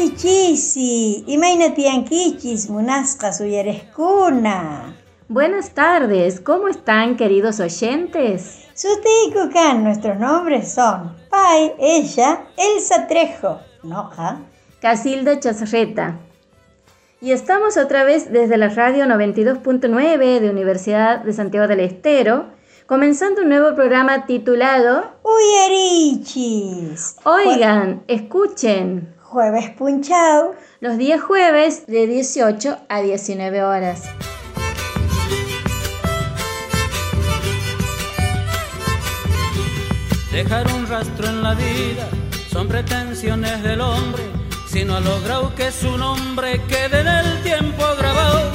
Kichisi, imayna tiyankichis munasqa suyareskuna. Buenas tardes, ¿cómo están queridos oyentes? Sutiku kan, nuestros nombres son Pai, ella, Elsa Trejo, Noja, Casilda Chazarreta. Y estamos otra vez desde la radio 92.9 de Universidad de Santiago del Estero, comenzando un nuevo programa titulado Uyarichis. Oigan, escuchen, Jueves punchao. los días jueves de 18 a 19 horas. Dejar un rastro en la vida son pretensiones del hombre, si no ha logrado que su nombre quede en el tiempo grabado,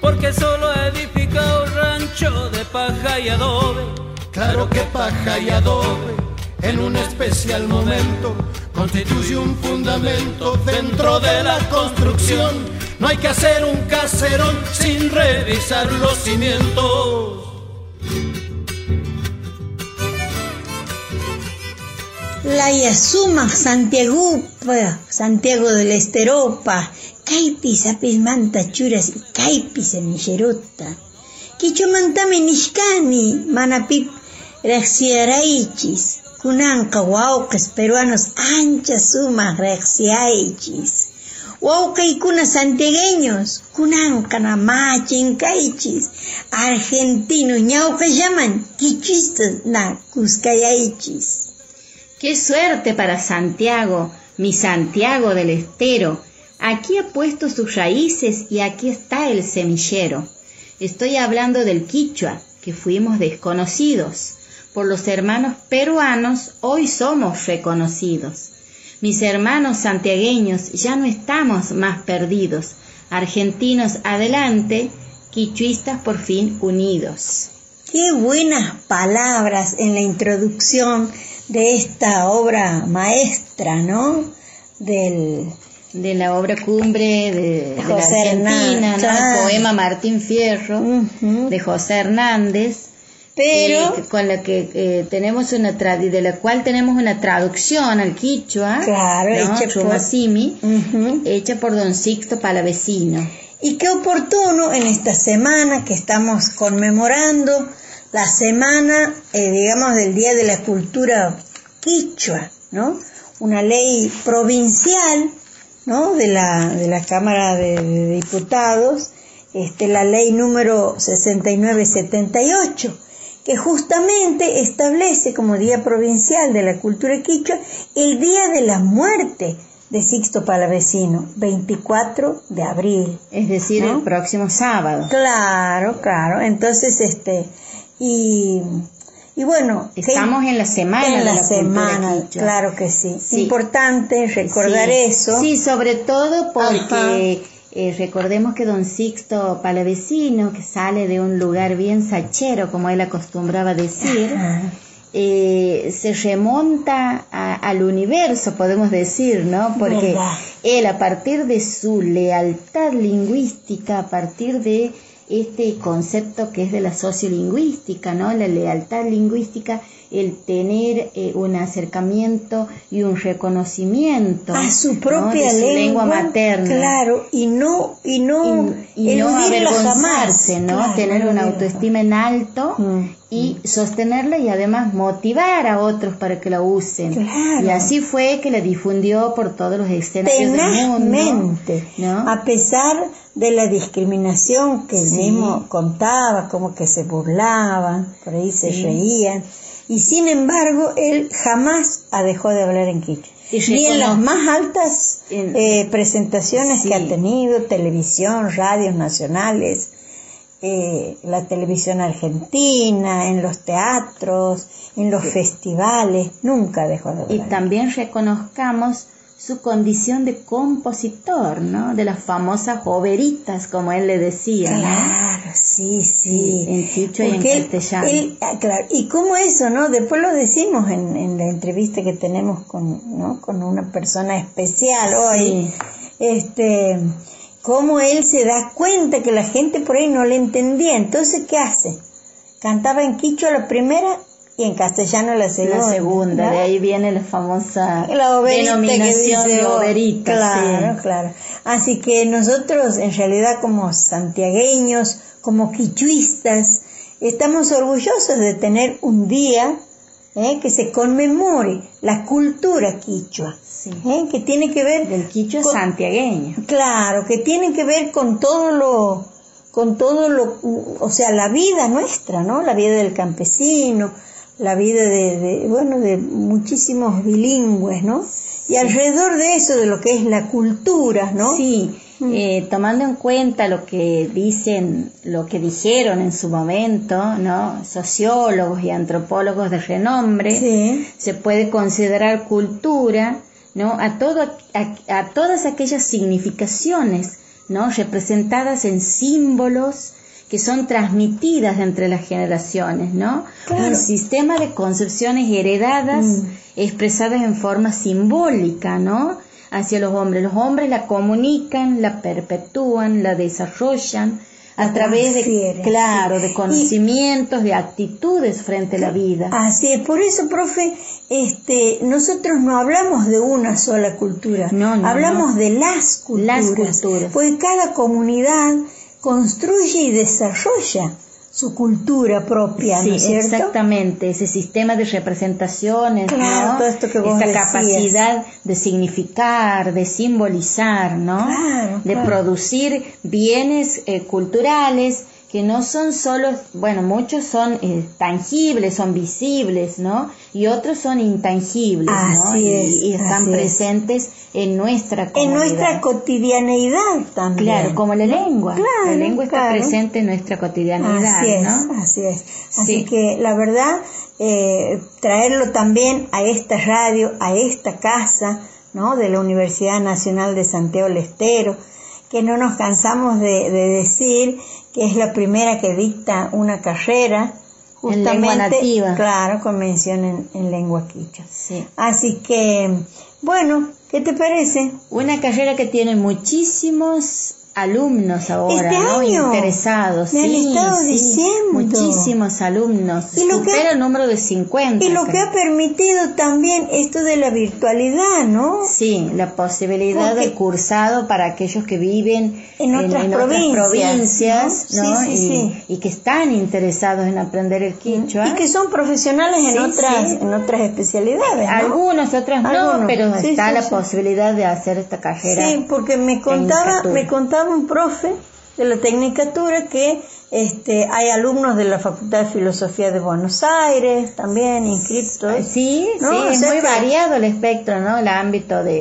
porque solo ha edificado rancho de paja y adobe. Claro que paja y adobe en un especial momento constituye un fundamento dentro de la construcción. No hay que hacer un caserón sin revisar los cimientos. La Yasuma Santiago, Santiago del Esteropa, Caipis apismanta churas y caipis en Nisheruta. Kichumantami nishkani, manapip rexiaraichis. Kunanka waukas peruanos ancha sumas rexiaichis. Waukaykuna santiagueños, kunanka na chinkaichis. Argentinos ñauka llaman, kichistas na kuskayaichis. ¡Qué suerte para Santiago, mi Santiago del Estero! Aquí ha puesto sus raíces y aquí está el semillero. Estoy hablando del Quichua, que fuimos desconocidos. Por los hermanos peruanos hoy somos reconocidos. Mis hermanos santiagueños ya no estamos más perdidos. Argentinos adelante, quichuistas por fin unidos. Qué buenas palabras en la introducción de esta obra maestra, ¿no? Del de la obra cumbre de, de la José Argentina, Hernández, ¿no? claro. el poema Martín Fierro de José Hernández, Pero, eh, con la que eh, tenemos una tradi- de la cual tenemos una traducción al quichua, Claro, ¿no? hecha por- Ujú. hecha por Don Sixto Palavecino. y qué oportuno en esta semana que estamos conmemorando la semana, eh, digamos, del Día de la Cultura Quichua, ¿no? Una ley provincial, ¿no? De la, de la Cámara de, de Diputados, este, la ley número 6978, que justamente establece como Día Provincial de la Cultura Quichua el Día de la Muerte de Sixto Palavecino, 24 de abril. Es decir, ¿No? el próximo sábado. Claro, claro. Entonces, este, y, y bueno, que- Estamos en la semana en de la, la cultura semana, claro que sí. Sí. Importante recordar Sí, eso. Sí, sobre todo Ajá. Eh, recordemos que don Sixto Palavecino, que sale de un lugar bien sachero, como él acostumbraba decir, eh, se remonta a- al universo, podemos decir, ¿no? Porque él, a partir de su lealtad lingüística, a partir de este concepto que es de la sociolingüística, ¿no? La lealtad lingüística, el tener eh, un acercamiento y un reconocimiento a su ¿no? propia de su lengua, materna. Claro, y no, y no, y, y no avergonzarse, jamás. ¿no? Claro, Tener una autoestima en alto Mm, y sostenerla y además motivar a otros para que la usen. Claro. Y así fue que la difundió por todos los escenarios del mundo. ¿no? a pesar de la discriminación que él Sí. mismo contaba, como que se burlaban, por ahí se Sí. reían, y sin embargo él jamás ha dejó de hablar en quichua. Y Ni en las más altas eh, presentaciones Sí. que ha tenido, televisión, radios nacionales, eh, la televisión argentina, en los teatros, en los festivales, nunca dejó de Y hablar. también reconozcamos su condición de compositor, ¿no? De las famosas oberitas, como él le decía, ¿no? Claro, sí, sí. en quichua y en Porque castellano. él- ah, claro, y cómo eso, ¿no? Después lo decimos en, en la entrevista que tenemos con, ¿no? con una persona especial hoy. Este, cómo él se da cuenta que la gente por ahí no le entendía. Entonces, ¿qué hace? Cantaba en quichua la primera y en castellano la segunda. La segunda, de ahí viene la famosa la denominación de oberita. Claro, claro. Así que nosotros, en realidad, como santiagueños, como quichuistas, estamos orgullosos de tener un día ¿eh? que se conmemore la cultura quichua, ¿eh? que tiene que ver... Del quichua santiagueño. Claro, que tiene que ver con todo lo con todo lo, o sea, la vida nuestra, ¿no? La vida del campesino, la vida de, bueno, de muchísimos bilingües, ¿no? Y alrededor de eso, de lo que es la cultura, ¿no? Sí, mm. eh, tomando en cuenta lo que dicen, lo que dijeron en su momento, ¿no? Sociólogos y antropólogos de renombre, se puede considerar cultura, ¿no? A, todo, a todas aquellas significaciones, ¿no? Representadas en símbolos, que son transmitidas entre las generaciones, ¿no? Un sistema de concepciones heredadas, mm. expresadas en forma simbólica, ¿no? Hacia los hombres. Los hombres la comunican, la perpetúan, la desarrollan a través de, claro, de conocimientos, de actitudes frente a la vida. Así es, por eso, profe, este, nosotros no hablamos de una sola cultura, no, no hablamos de las culturas, las culturas, porque cada comunidad construye y desarrolla su cultura propia, ¿no es cierto? Exactamente, ese sistema de representaciones, ¿no? Todo esto que vos Esta capacidad de significar, de simbolizar, ¿no? de producir bienes eh, culturales que no son solo, bueno, muchos son eh, tangibles, son visibles, ¿no? Y otros son intangibles, ¿no? y, están presentes en nuestra comunidad. En nuestra cotidianeidad también. Claro, como la lengua. la lengua está presente en nuestra cotidianeidad, así es, Así es. Así que la verdad, eh, traerlo también a esta radio, a esta casa, ¿no? De la Universidad Nacional de Santiago del Estero, que no nos cansamos de, de decir que es la primera que dicta una carrera justamente, claro, con mención en, lengua quichua. Sí. Así que, bueno, ¿qué te parece? Una carrera que tiene muchísimos alumnos ahora, este ¿no? Año Interesados. me sí, estado diciendo. Muchísimos alumnos. Y lo Supera el número de 50. Y lo que ha permitido también esto de la virtualidad, ¿no? Sí, la posibilidad de cursado para aquellos que viven en otras provincias, ¿no? y, y, que están interesados en aprender el quichua. Y que son profesionales en otras en otras especialidades. Algunos, otras no, pero está la posibilidad de hacer esta carrera. Sí, porque me contaba, me contaba un profe de la Tecnicatura que este, hay alumnos de la Facultad de Filosofía de Buenos Aires también inscritos. Sí, sí, es muy variado el espectro, ¿no? El ámbito de.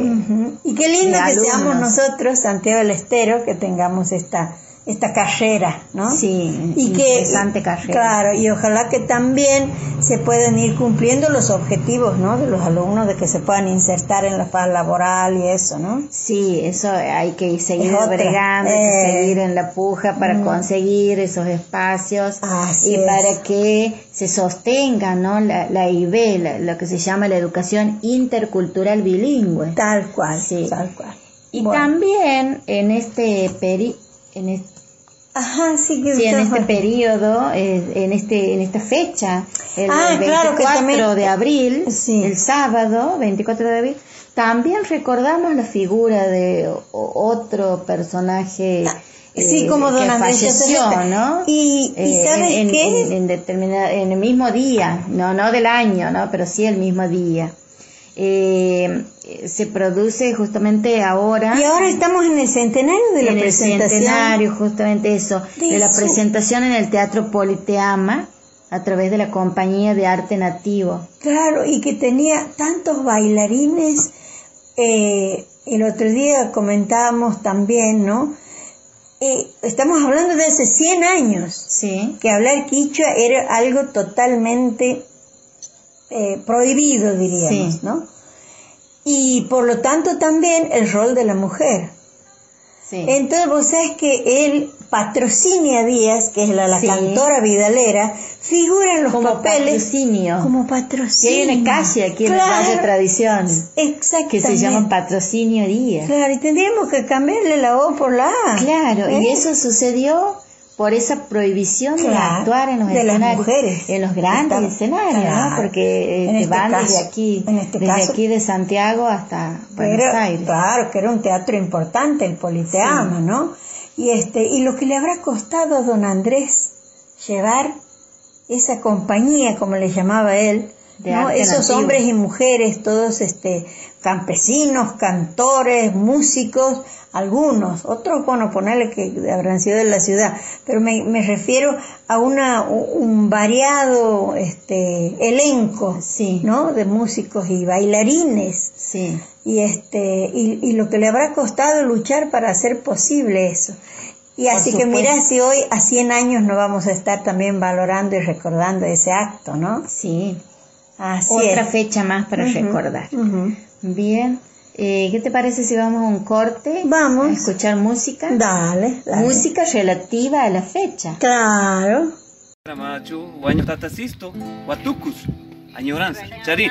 Y qué lindo que seamos nosotros, Santiago del Estero, que tengamos esta esta carrera, ¿no? Sí, y interesante carrera. Claro, y ojalá que también se puedan ir cumpliendo los objetivos, ¿no? De los alumnos, de que se puedan insertar en la fase laboral y eso, ¿no? Sí, eso hay que seguir bregando, eh. seguir en la puja para conseguir esos espacios y para que se sostenga, ¿no? La, la IB, lo que se llama la educación intercultural bilingüe. Tal cual, sí. tal cual. Y también en este peri en este Ajá, sí, que sí en este periodo, eh, en este en esta fecha, el 24 ah, de abril, el sábado 24 de abril, también recordamos la figura de otro personaje ah, sí, como eh, que falleció, ¿no? Y, eh, ¿sabes en, qué? En, en el mismo día, no no del año, ¿no? Pero sí el mismo día eh, se produce justamente ahora. Y ahora estamos en el centenario de la en presentación. El centenario, justamente eso, de, la presentación en el Teatro Politeama a través de la Compañía de Arte Nativo. Claro, y que tenía tantos bailarines. Eh, el otro día comentábamos también, ¿no? Eh, estamos hablando de hace 100 años. Sí. Que hablar quichua era algo totalmente eh, prohibido, diríamos, ¿no? Y por lo tanto también el rol de la mujer. Entonces vos sabés que él, Patrocinia Díaz, que es la, la cantora vidalera, figura en los como papeles patrocinio. como patrocinio. Que hay una calle aquí en la Tradición que se llama Patrocinio Díaz. Claro, y tendríamos que cambiarle la O por la A. Claro, y ¿Eh? eso sucedió por esa prohibición de actuar en los de escenarios, las mujeres. en los grandes escenarios, ¿no? Porque este, este van caso, desde aquí, este desde caso, aquí de Santiago hasta Buenos Pero, Aires. Claro, que era un teatro importante, el Politeama, ¿no? Y este, y lo que le habrá costado a don Andrés llevar esa compañía, como le llamaba él, De ¿no? esos hombres y mujeres, todos este, campesinos, cantores, músicos, algunos, otros, bueno, ponerle que habrán sido de la ciudad, pero me, me refiero a una, un variado este, elenco, Sí. ¿no? De músicos y bailarines Sí, y este y, y lo que le habrá costado luchar para hacer posible eso y así que mira si hoy a 100 años no vamos a estar también valorando y recordando ese acto no sí. Así Otra es. fecha más para recordar. Bien. Eh, ¿Qué te parece si vamos a un corte? Vamos. A escuchar música. dale, dale. Música relativa a la fecha. claro Machu, guaño tatasisto, guatucus, añoranza, charí.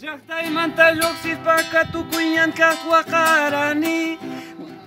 Llaqtay manta lluqsis paka tukuyan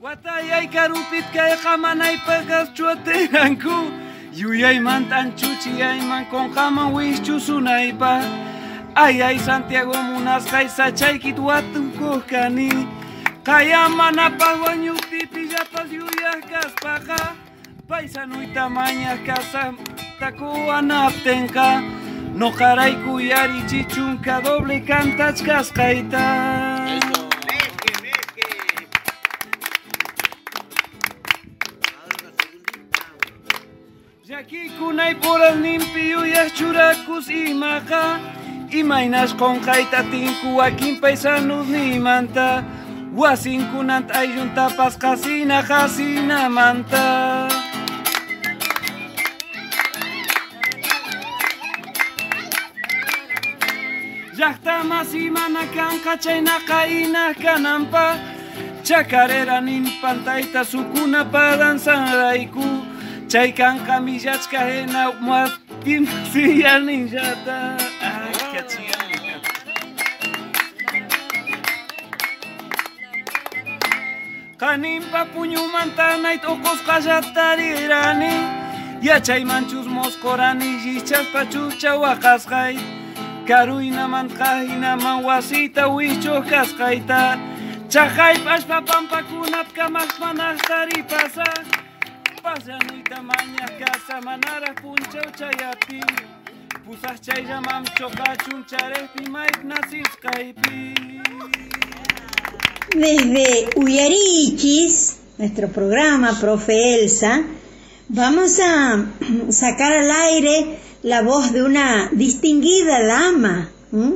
Wata jaikar upitka jaman aipagaz txuateranku Jui aiman tan txutsi aiman kon jaman huiztxuzu naipa Ai, ai, Santiago munaz gaiza txaikit watu kokani Kai aman apagoan juti pijapaz jui ahkaz paja Paisan uita maina kaza takoan aptenka No jaraiku jari doble kantatzkaz Llakikunay puras limpiyuyaq churakus imaqa Imaynas qonqayta tinku wakin paisanos nimanta. Wasinkunant aylluntapas qasina qasinamanta Llaqta masimana kanqa chaynaqa inaq kananpaq Chakarera nin pantayta sukuna Chaykan kamillachkajena muattimsiyaninllata. Ay, cachilla. Kaninpa puñumantanait oqosqallatarirani yachaymanchus moskorani llichaspa chucha waqasqay karuynaman qahinaman wasita wichuj kasqayta chaqayp ashpa pampakunapka maqmanajtaripasaq Pasanuyta mañaq kasa manaraq punchaw chayapi Pusaq chayllamam choqachun charaypi mayp nasisqaypi Desde Uyarichis, nuestro programa, profe Elsa, vamos a sacar al aire la voz de una distinguida dama, ¿m?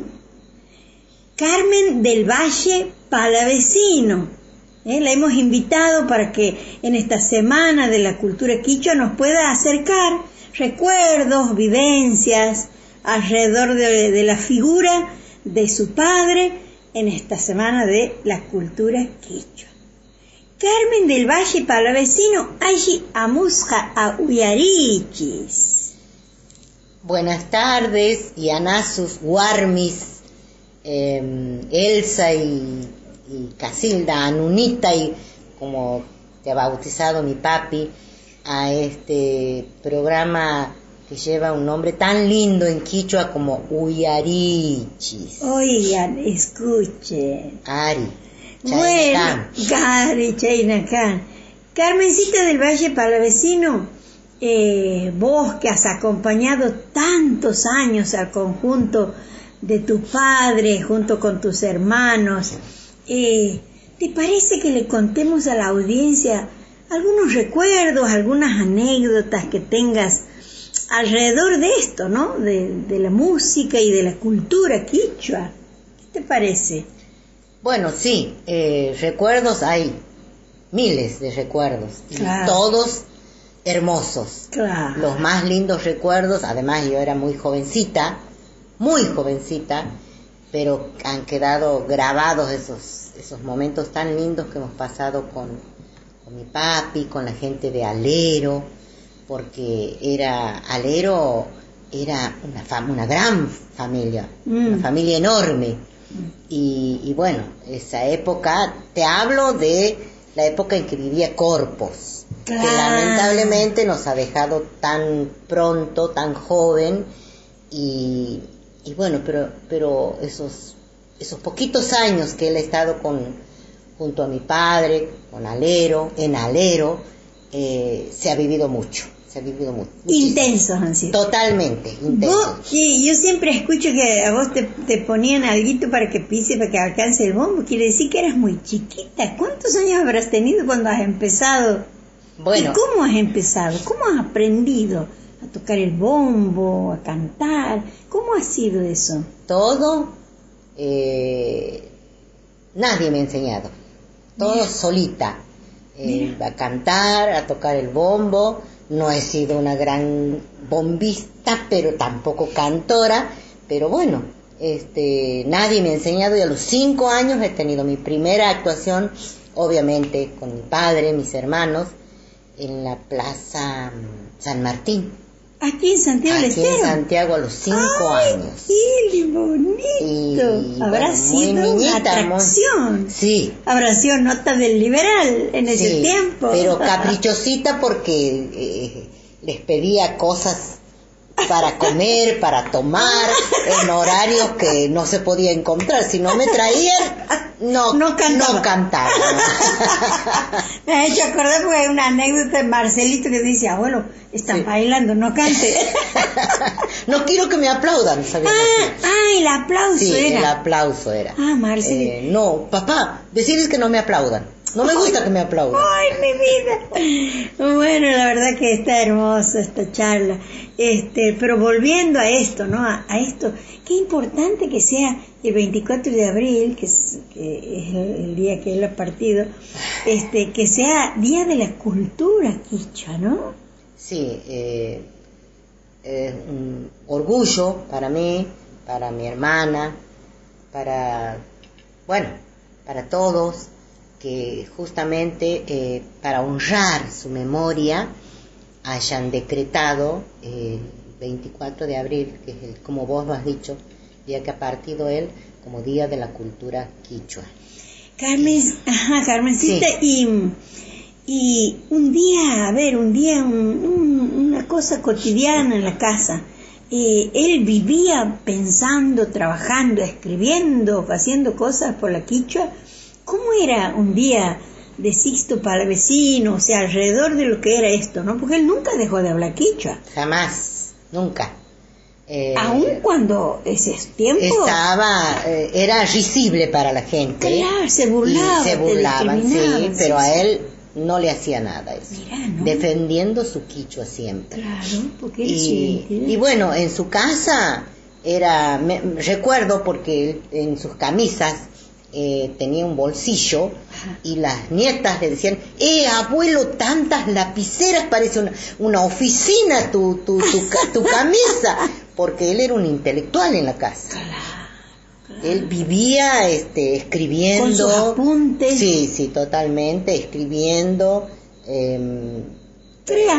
Carmen del Valle Palavecino. ¿Eh? La hemos invitado para que en esta semana de la cultura quichua nos pueda acercar recuerdos, vivencias alrededor de, la figura de su padre en esta semana de la cultura quichua. Carmen del Valle Palavecino, allí amusja a Uyarichis. Buenas tardes, Yanasus, Warmis, eh, Elsa y, y Casilda, Anunita y como te ha bautizado mi papi, a este programa que lleva un nombre tan lindo en Quichua como Uyarichis. Oigan, escuchen. Ari. Bueno, Chaynacán. Carmencita del Valle Palavecino, eh, vos que has acompañado tantos años al conjunto de tu padre junto con tus hermanos, eh, ¿te parece que le contemos a la audiencia algunos recuerdos, algunas anécdotas que tengas alrededor de esto, ¿no? De, la música y de la cultura quichua. ¿Qué te parece? Bueno, sí, eh, recuerdos hay miles de recuerdos, todos hermosos. Los más lindos recuerdos, además yo era muy jovencita, muy jovencita, pero han quedado grabados esos, esos momentos tan lindos que hemos pasado con, con mi papi, con la gente de Alero, porque era Alero era una, una gran familia, una mm. familia enorme. Y, y, bueno, esa época, te hablo de la época en que vivía Corpos, que lamentablemente nos ha dejado tan pronto, tan joven, y, y bueno, pero, pero esos, esos poquitos años que él ha estado con, junto a mi padre, con Alero, en Alero, eh, se ha vivido mucho. Se ha vivido mucho. Intensos han sido. Totalmente, intensos. Sí, yo siempre escucho que a vos te, te ponían algo para que pise, para que alcance el bombo. Quiere decir que eras muy chiquita. ¿Cuántos años habrás tenido cuando has empezado? Bueno. ¿Y cómo has empezado? ¿Cómo has aprendido? A tocar el bombo, a cantar. ¿Cómo ha sido eso? Todo, eh, nadie me ha enseñado. Todo solita. Eh, a cantar, a tocar el bombo. No he sido una gran bombista, pero tampoco cantora. Pero bueno, este, nadie me ha enseñado y a los cinco años he tenido mi primera actuación, obviamente con mi padre, mis hermanos, en la Plaza San Martín. Aquí en Santiago del Estero. en Santiago a los cinco años. ¡Qué bonito! Habrá sido una atracción. Sí. Habrá sido nota del liberal en ese tiempo. Pero caprichosita porque eh, les pedía cosas para comer, para tomar, en horarios que no se podía encontrar. Si no me traían, no, no cantaba. me ha hecho acordar porque hay una anécdota de Marcelito que dice, abuelo, están bailando, no cante. no quiero que me aplaudan, ¿sabes? Ah, ah, el aplauso sí, era. el aplauso era. Ah, Marcelito. Eh, no, papá, decirles que no me aplaudan. No me gusta que me aplaudan. Ay, mi vida. Bueno, la verdad que está hermosa esta charla. Este, pero volviendo a esto, ¿no? A, esto, qué importante que sea el 24 de abril, que es, el, día que él ha partido, este, que sea Día de la Cultura Quicha, ¿no? Sí, eh, es un orgullo para mí, para mi hermana, para, bueno, para todos que justamente eh, para honrar su memoria hayan decretado el 24 de abril, que es el, como vos lo has dicho, día que ha partido él como Día de la Cultura Quichua. Carmen, ajá, Carmencita, y, y un día, a ver, un día, una cosa cotidiana en la casa. Eh, él vivía pensando, trabajando, escribiendo, haciendo cosas por la Quichua, ¿Cómo era un día de Sixto para el vecino, o sea, alrededor de lo que era esto, ¿no? Porque él nunca dejó de hablar quichua. Jamás, nunca. Eh, Aún cuando ese tiempo estaba eh, era risible para la gente. Claro se burlaba se burlaban sí pero a él no le hacía nada eso. Defendiendo su quichua siempre. Claro porque y, y bueno en su casa era recuerdo porque en sus camisas eh, tenía un bolsillo y las nietas le decían, eh, abuelo, tantas lapiceras, parece una, una oficina tu, tu, tu, camisa, porque él era un intelectual en la casa. Él vivía este, escribiendo. apuntes. Sí, sí, totalmente, escribiendo. Em,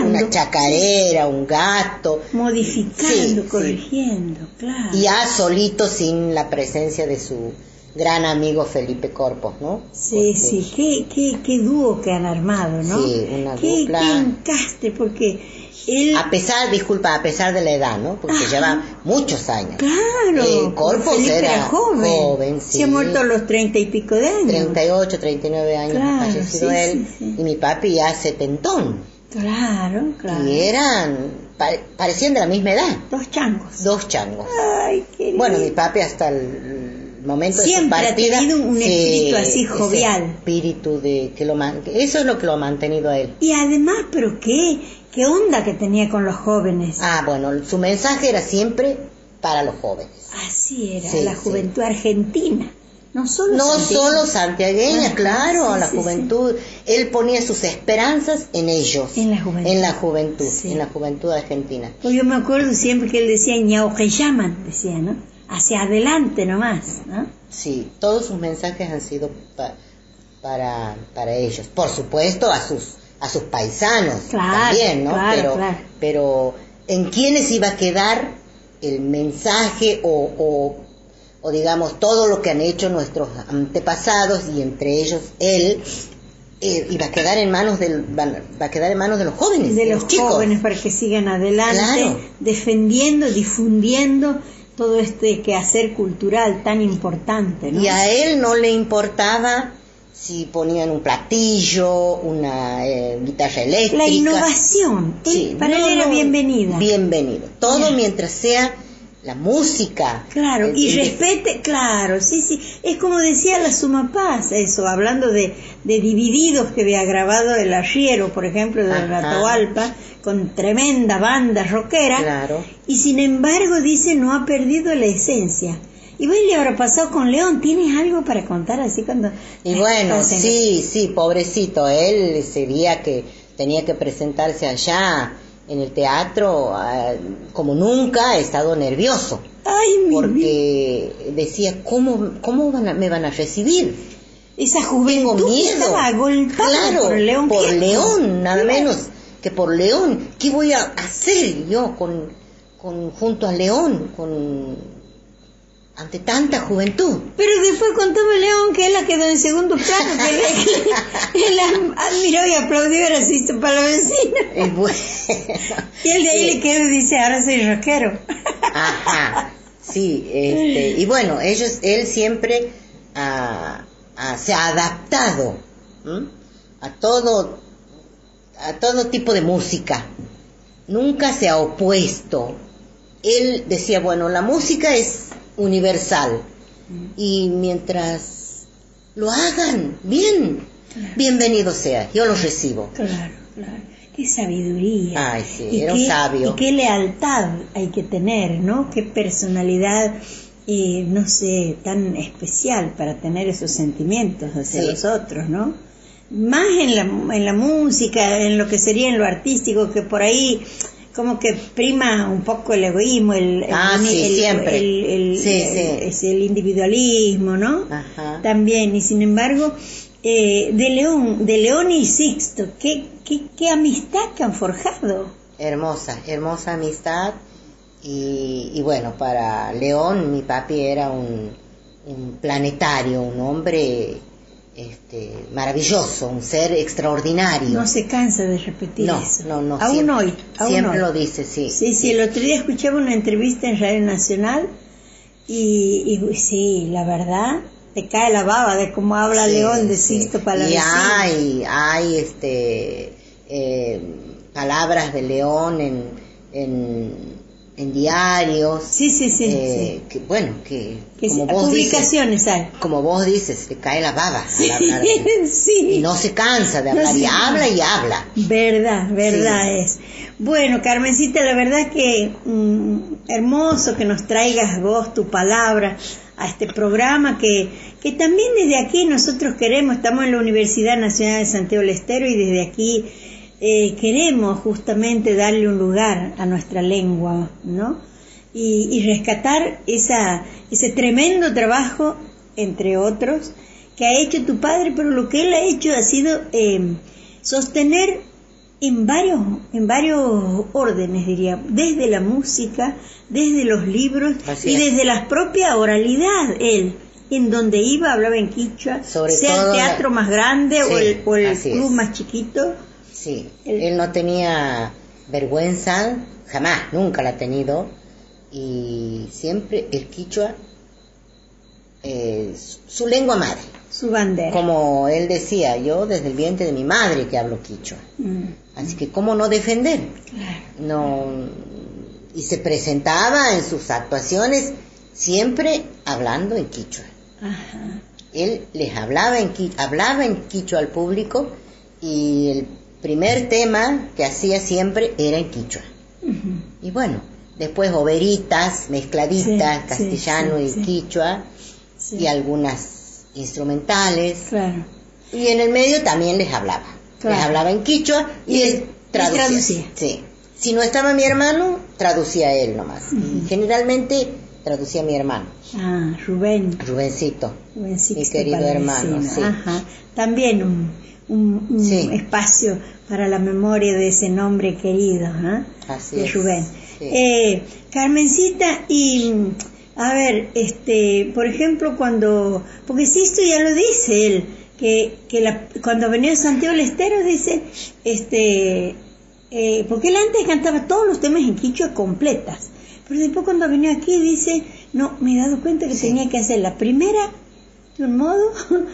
una chacarera, un gato. Modificando, corrigiendo, claro. Y ya solito sin la presencia de su, gran amigo Felipe Corpos, ¿no? Sí, sí, qué, qué, qué dúo que han armado, ¿no? Sí, una qué, dupla. Qué encastre, porque él... A pesar, disculpa, a pesar de la edad, ¿no? Porque lleva muchos años. Claro. Eh, Corpos era, joven. joven sí. Se ha muerto a los treinta y pico de años. 38, 39 años claro, ha fallecido él. y mi papi ya setentón. Claro, claro. Y eran, parecían de la misma edad. Dos changos. Dos changos. Ay, qué Bueno, mi papi hasta el momento Siempre de su partida, ha tenido un sí, espíritu así jovial. espíritu de que lo man- eso es lo que lo ha mantenido a él. Y además, pero qué, qué onda que tenía con los jóvenes. Ah, bueno, su mensaje era siempre para los jóvenes. Así era, Sí, la sí. juventud argentina. No solo No santiagueña. solo santiagueña, Ajá, claro, sí, la sí, juventud. Él ponía sus esperanzas en ellos. En la juventud. En la juventud, en la juventud argentina. Pues yo me acuerdo siempre que él decía ñao que llaman, decía, ¿no? Hacia adelante nomás, ¿no? Sí, todos sus mensajes han sido pa- para, para ellos. Por supuesto, a sus, a sus paisanos Claro, también, ¿no? claro, pero, claro. pero en quiénes iba a quedar el mensaje o, o, o digamos todo lo que han hecho nuestros antepasados y entre ellos él eh, iba a quedar en manos del va a quedar en manos de los jóvenes de los chicos jóvenes para que sigan adelante, Claro. defendiendo, difundiendo todo este quehacer cultural tan importante, ¿no? Y a él no le importaba si ponían un platillo, una eh, guitarra eléctrica. La innovación, Sí, para no, él era no, bienvenida. Bienvenido. Todo mientras sea la música. Claro, el- y el- respete, claro, sí, sí. Es como decía la Suma Paz, eso, hablando de, de divididos que había grabado el arriero, por ejemplo, de Ajá. Atahualpa, con tremenda banda rockera. Claro. Y sin embargo, dice, no ha perdido la esencia. Y bueno, le habrá pasado con León. ¿Tienes algo para contar así cuando.? Y bueno, sí, sí, pobrecito, él ese día que tenía que presentarse allá en el teatro, ah, como nunca, ha estado nervioso. Ay, mi. Porque decía, ¿cómo, cómo van a- me van a recibir? Esa juventud miedo. estaba Claro, por León. por. León, nada Claro. menos que por León. ¿Qué voy a hacer yo con, con junto a León, con ante tanta juventud? Pero después contame León que él la quedó en segundo plano, que él, él la admiró y aplaudió, era así para la vecina. Es bueno. Y él de ahí Sí. le quedó y dice, ahora soy rockero. Ajá, sí, este, y bueno, ellos, él siempre ah, ah, se ha adaptado ¿m? a todo, a todo tipo de música. Nunca se ha opuesto. Él decía, bueno, la música es universal y mientras lo hagan bien, bienvenido sea, yo lo recibo. Claro, claro. Qué sabiduría. Ay, sí, Y era un qué- sabio. Y qué lealtad hay que tener, ¿no? Qué personalidad, eh, no sé, tan especial para tener esos sentimientos hacia Sí. los otros, ¿no? Más en la, en la música, en lo que sería en lo artístico, que por ahí como que prima un poco el egoísmo, el, el- Ah, sí, el- siempre. Sí, el individualismo, ¿no? Ajá. también y sin embargo eh, de León de León y Sixto qué, qué, qué amistad que han forjado Hermosa, hermosa amistad. Y, y bueno, para León, mi papi era un, un planetario, un hombre este, maravilloso, un ser extraordinario. no se cansa de repetir no, eso no, no, aún siempre, hoy aún siempre hoy. lo dice, sí. sí sí el otro día escuchaba una entrevista en Radio Nacional y, y sí la verdad te cae la baba de cómo habla Sí, León de sí. Sixto Y hay, hay este, eh, palabras de León en, en, en diarios. sí sí sí, eh, que, bueno, que, que como vos dices, publicaciones hay como vos dices, te cae la baba sí Y no se cansa de hablar, se y habla y habla. Verdad, verdad es. Bueno, Carmencita, la verdad que mm, hermoso que nos traigas vos tu palabra a este programa que, que también desde aquí nosotros queremos, estamos en la Universidad Nacional de Santiago del Estero y desde aquí eh, queremos justamente darle un lugar a nuestra lengua, ¿no? Y, y rescatar esa, ese tremendo trabajo, entre otros, que ha hecho tu padre, pero lo que él ha hecho ha sido eh, sostener en varios, en varios órdenes, diría, desde la música, desde los libros Así y es. desde la propia oralidad, él. En donde iba hablaba en quichua, Sobre sea el la- teatro más grande o el, o el club es. más chiquito. Sí, él no tenía vergüenza, jamás, nunca la ha tenido. Y siempre el quichua es su lengua madre. Su bandera. Como él decía, yo desde el vientre de mi madre que hablo quichua. Mm, Así que, ¿cómo no defender? claro. no y se presentaba en sus actuaciones siempre hablando en quichua Ajá. Él les hablaba en, hablaba en quichua al público y el primer tema que hacía siempre era en quichua. Y bueno, después overitas, mezcladitas, Sí, castellano sí, y quichua, y algunas instrumentales. Claro. Y en el medio también les hablaba. Claro. Les hablaba en quichua y, Y traducía. Si no estaba mi hermano, traducía él nomás. Y generalmente traducía mi hermano, Ah, Rubén. Rubencito. Rubén Sixto querido hermano, sí. Ajá. También un, un- un Sí. espacio para la memoria de ese nombre querido, ¿ah? Así de es, Rubén. sí. Eh, Carmencita, y a ver, este, por ejemplo, cuando, porque Sixto ya lo dice él, que, que la- cuando venía Santiago del Estero dice, este, eh, porque él antes cantaba todos los temas en quichua completas, pero después cuando venía aquí dice, no, me he dado cuenta que tenía que hacer la primera de un modo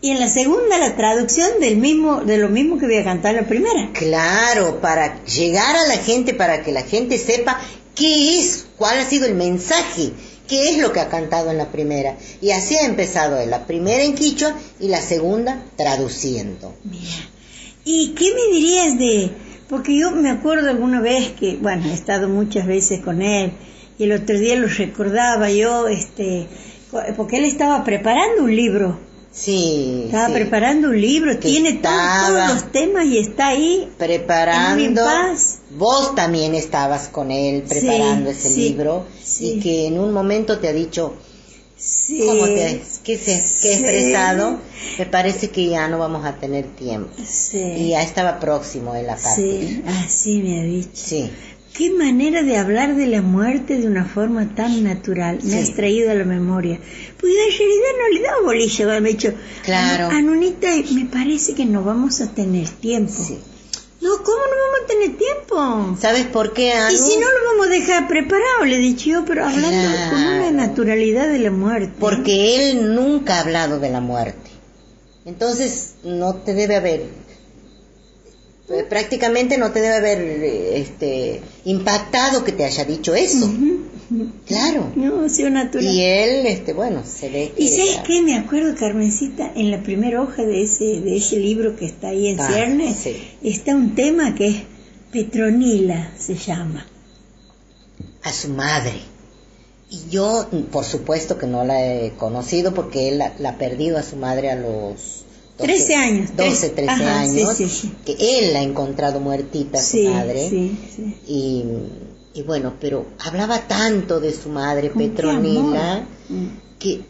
y en la segunda la traducción del mismo, de lo mismo que voy a cantar en la primera. Claro, para llegar a la gente, para que la gente sepa qué es, cuál ha sido el mensaje, qué es lo que ha cantado en la primera. Y así ha empezado él, la primera en quichua y la segunda traduciendo. Mira, ¿y qué me dirías de...? Porque yo me acuerdo alguna vez que, bueno, he estado muchas veces con él y el otro día lo recordaba yo, este, porque él estaba preparando un libro, Sí, estaba sí. preparando un libro, Que tiene todos- los temas y está ahí. preparando. Impas. Vos también estabas con él preparando Sí, ese sí, libro y que en un momento te ha dicho, Sí, ¿cómo te que se, que he expresado? Me parece que ya no vamos a tener tiempo. Sí, Y ya estaba próximo a partir. sí, así me ha dicho. Sí. Qué manera de hablar de la muerte de una forma tan natural. Me has traído a la memoria. Pues yo en realidad no le daba bolilla, me ha dicho. Claro. "Anu- Anunita, me parece que no vamos a tener tiempo. Sí. No, ¿cómo no vamos a tener tiempo? ¿Sabes por qué, Anu? Y si no lo vamos a dejar preparado, le he dicho yo, pero hablando Claro. con una naturalidad de la muerte. Porque él nunca ha hablado de la muerte. Entonces, no te debe haber... eh, Prácticamente no te debe haber este, impactado que te haya dicho eso. Claro. No, sido natural. Y él, este, bueno, se ve que... ¿Y sabes qué? Me acuerdo, Carmencita, en la primera hoja de ese, de ese libro que está ahí en Ah, ciernes, sí. está un tema que es Petronila, se llama. a su madre. Y yo, por supuesto que no la he conocido porque él la, la ha perdido a su madre a los 13 años, 12, tres- 13 ajá, sí, años, sí, sí. que él la ha encontrado muertita su madre. sí, sí. Y, y bueno, pero hablaba tanto de su madre, Con Petronila, que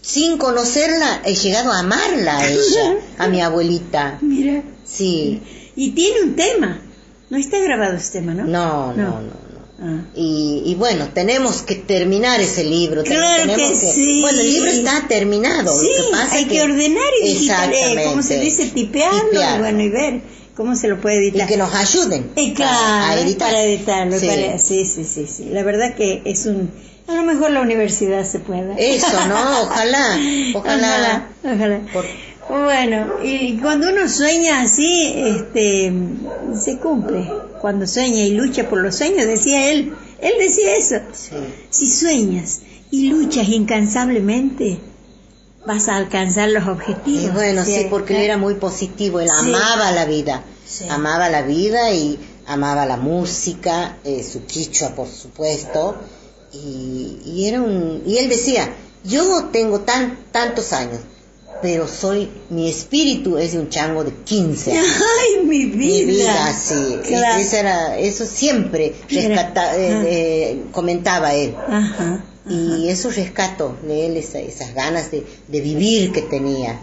sin conocerla he llegado a amarla a ella, a mi abuelita. Mira. Sí, Y tiene un tema. No está grabado ese tema, ¿no? no, no, No. no. Ah. Y, y bueno, tenemos que terminar ese libro. Claro tenemos que sí. Bueno, el libro está terminado. Sí, lo que pasa hay es que, ordenar y digitar, Exactamente. ¿cómo se dice? Tipearlo, Tipear. y bueno, y ver cómo se lo puede Y editar. que nos ayuden Eh, a- claro, a editar. para editarlo. Sí. para- sí, sí, sí, sí. La verdad que es un... A lo mejor la universidad se pueda. Eso, ¿no? Ojalá, ojalá. Ojalá, ojalá. Por- Bueno, y cuando uno sueña así, este, se cumple. Cuando sueña y lucha por los sueños, decía él, él decía eso. Sí. Si sueñas y luchas incansablemente, vas a alcanzar los objetivos. Y bueno, sí, porque él era muy positivo, él Sí. amaba la vida, amaba la vida y amaba la música, eh, su quichua, por supuesto, y, y era un, y él decía, yo tengo tan, tantos años, pero soy, mi espíritu es de un chango de 15 años. Ay, mi vida. Mi vida, sí. Claro. Eso, era, eso siempre rescata- eh, Ah. eh, comentaba él. Ajá. Y eso rescato de él, esa- esas ganas de, de vivir que tenía.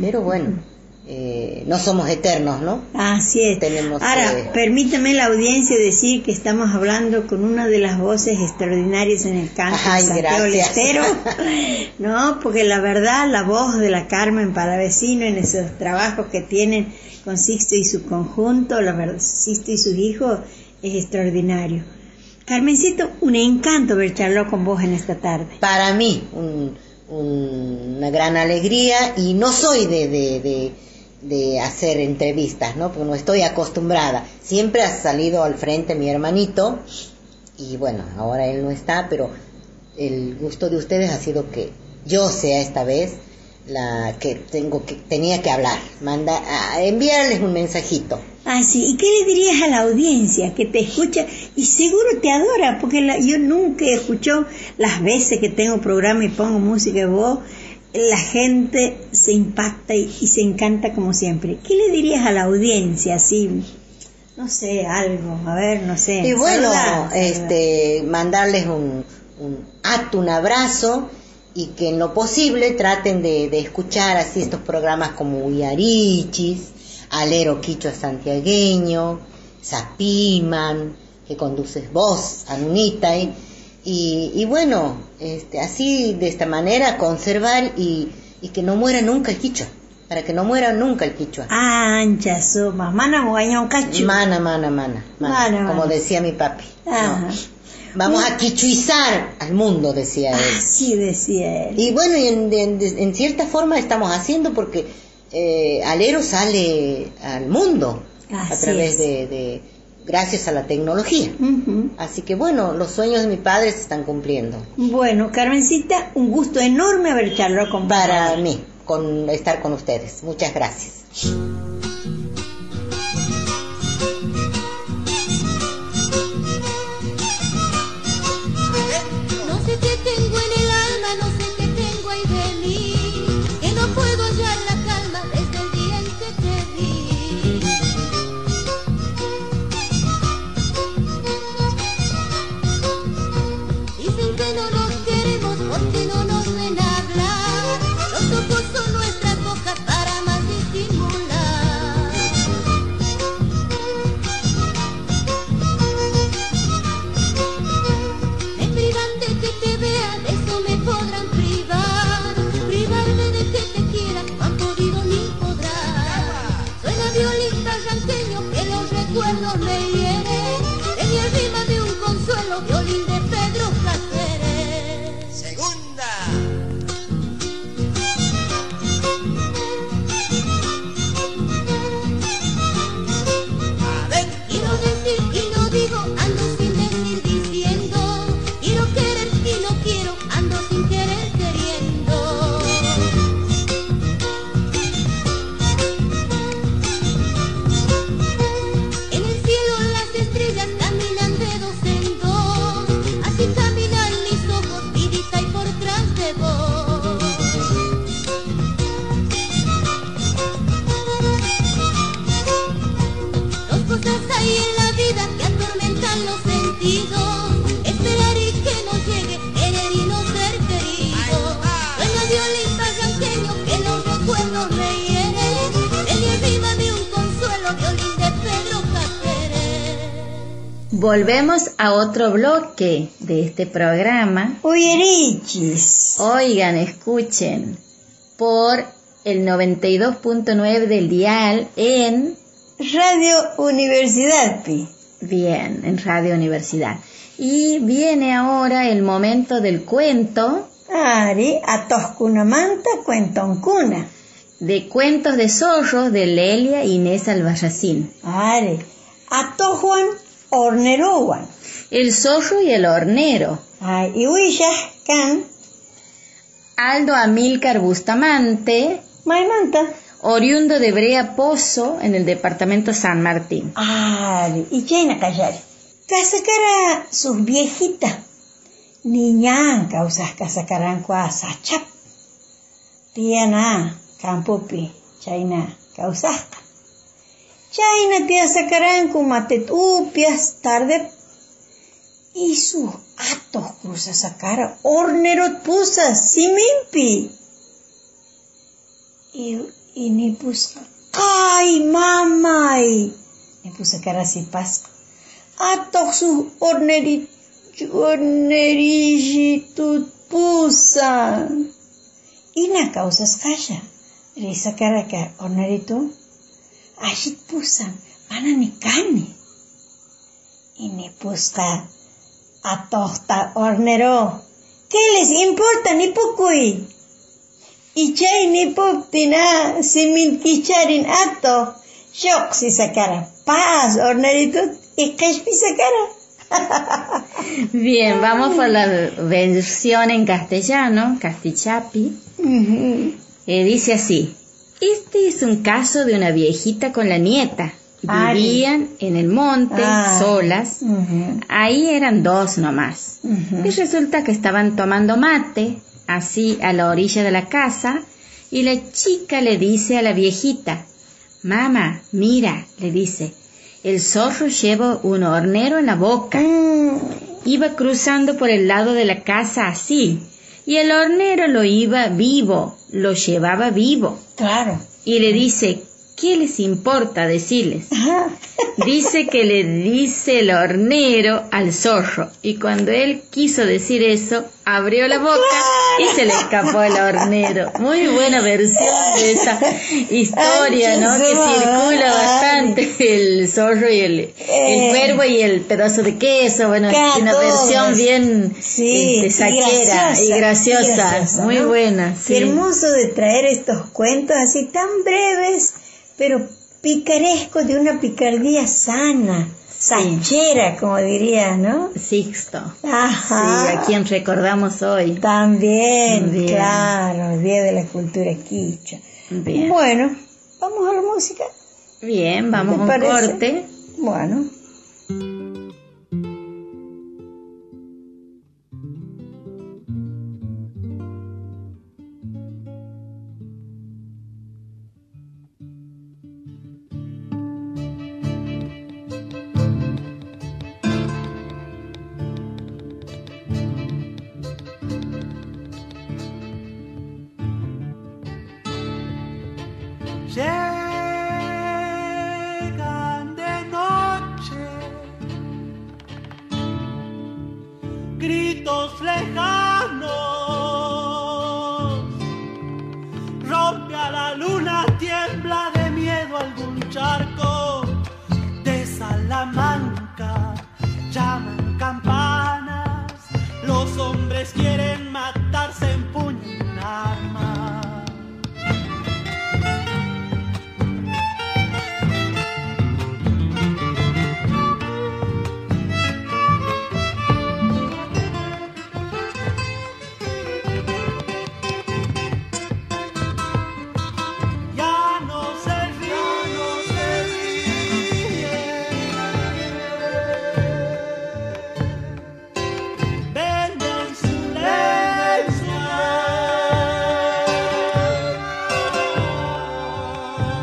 Pero bueno, eh, no somos eternos, ¿no? Así es. Tenemos Ahora, que- permítame la audiencia decir que estamos hablando con una de las voces extraordinarias en el canto Ay, de Santiago. No, porque la verdad, la voz de la Carmen Palavecino en esos trabajos que tienen con Sixto y su conjunto, la verdad, Sixto y sus hijos, es extraordinario. Carmencito, un encanto ver charlar con vos en esta tarde. Para mí, un- un- una gran alegría y no soy de, de, de, de hacer entrevistas, ¿no? Porque no estoy acostumbrada. Siempre ha salido al frente mi hermanito y bueno, ahora él no está, pero el gusto de ustedes ha sido que yo sea esta vez la que tengo que tenía que hablar, manda a enviarles un mensajito. Ah, sí. ¿Y qué le dirías a la audiencia que te escucha y seguro te adora? Porque la- yo nunca he escuchado las veces que tengo programa y pongo música de voz, la gente se impacta y, y se encanta como siempre. ¿Qué le dirías a la audiencia así? No sé, algo, a ver, no sé. Y bueno, Saludar, saludar. este, mandarles un, un acto, un abrazo y que en lo posible traten de, de escuchar así estos programas como Uyarichis, Alero Quichua Santiagueño, Zapiman, que conduces vos, Anunita, y, y, y bueno, este, así de esta manera conservar y, y que no muera nunca el quichua, para que no muera nunca el quichua. Ancha suma, mana mogañón cacho. Mana, mana, mana, mana, Mana, como decía mi papi. Vamos a quichuizar al mundo, decía él. Así decía él. Y bueno, en, en- en cierta forma estamos haciendo porque eh, Alero sale al mundo a través de- gracias a la tecnología. Así que bueno, los sueños de mi padre se están cumpliendo. Bueno, Carmencita, un gusto enorme haber charlado con. Para mí, con estar con ustedes. Muchas gracias. Volvemos a otro bloque de este programa. Uyerichis. Oigan, escuchen por el 92.9 del dial en Radio Universidad, Pi. bien, en Radio Universidad. Y viene ahora el momento del cuento Ari, atoscuna manta, cuentoncuna. de cuentos de zorros de Lelia Inés Albarracín. Ari, atojuan, ornerowan. El zorro y el hornero. Ay, y huillas, can, Aldo Amílcar Bustamante, maimanta. oriundo de Brea Pozo, en el departamento San Martín. Ari, y chaina callar. Casacara sus viejitas. Niñan causas casacaran cuasachap. Tiana, campopi, chaina causasta. Chaina tía sacarán con matet upias tarde. Y sus atos cruza sacara hornerot pusas, simimpi. Y, y ni pusca. ¡Ay, mamay! Ni pusa cara si pasco. Atok su orneri, ornerijitut pusa. Y na causas calla. Risa cara que orneritu. Ashit pusan. Mana ni kani. Y ni pusca. Atohta ornero. ¿Qué les importa ni pukui? Y chay ni puptina simin kicharin ato. Shok si sacara. Paz orneritut y kashpi sacara. Bien, vamos por la versión en castellano, castichapi. Eh, dice así, este es un caso de una viejita con la nieta. Ay. Vivían en el monte, Ah. solas. Ahí eran dos nomás. Ujú. Y resulta que estaban tomando mate, así a la orilla de la casa, y la chica le dice a la viejita, Mamá, mira, le dice, el zorro lleva un hornero en la boca. Mm, Iba cruzando por el lado de la casa así, y el hornero lo iba vivo, lo llevaba vivo. claro. Y le dice, ¿qué les importa decirles? Ajá. Dice que le dice el hornero al zorro y cuando él quiso decir eso, abrió la boca y se le escapó el hornero. Muy buena versión de esa historia, ¿no? Que circula bastante el zorro y el, el cuervo y el pedazo de queso. Bueno, Claro, una versión bien Sí, este, y saquera y graciosa. y graciosa, Muy ¿no? buena. Qué hermoso de traer estos cuentos así tan breves, pero picarescos de una picardía sana, sachera, como diría, ¿no? Sixto. Ajá. Sí, a quien recordamos hoy. También, Bien. claro, el Día de la Cultura Quichua. Bien. Bueno, vamos a la música. Bien, vamos ¿Te a un parece? corte. Bueno.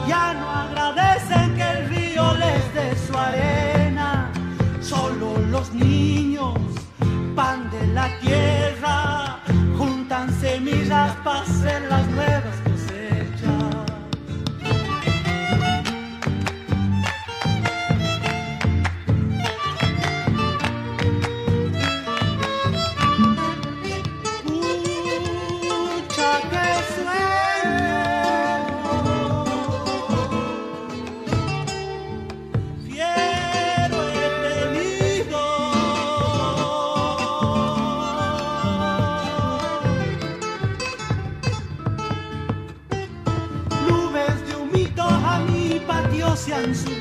Ya no agradecen que el río les dé su arena. Solo los niños, pan de la tierra, juntan semillas para hacer las nuevas 城市。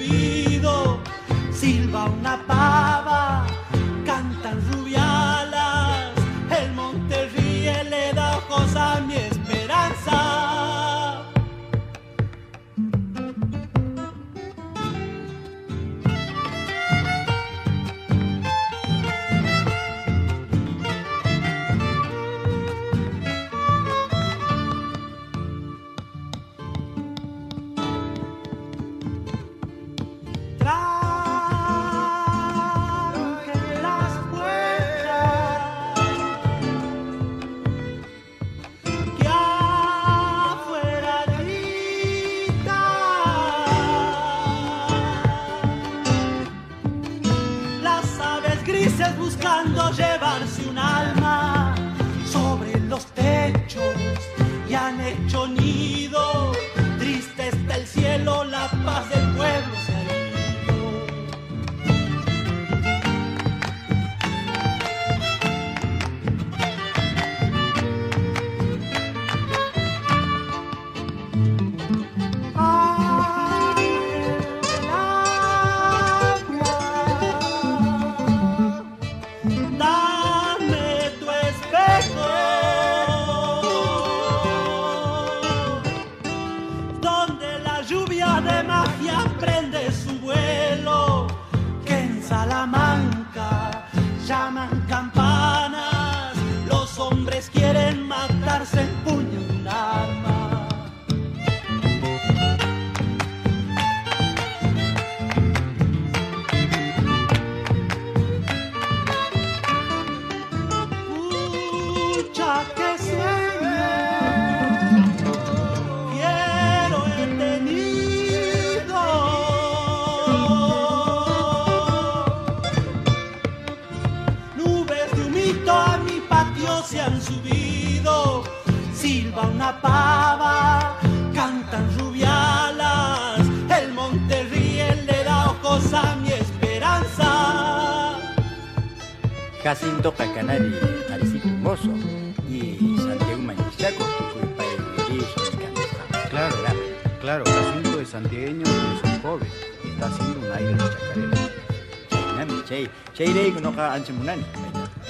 Ka anchemunani.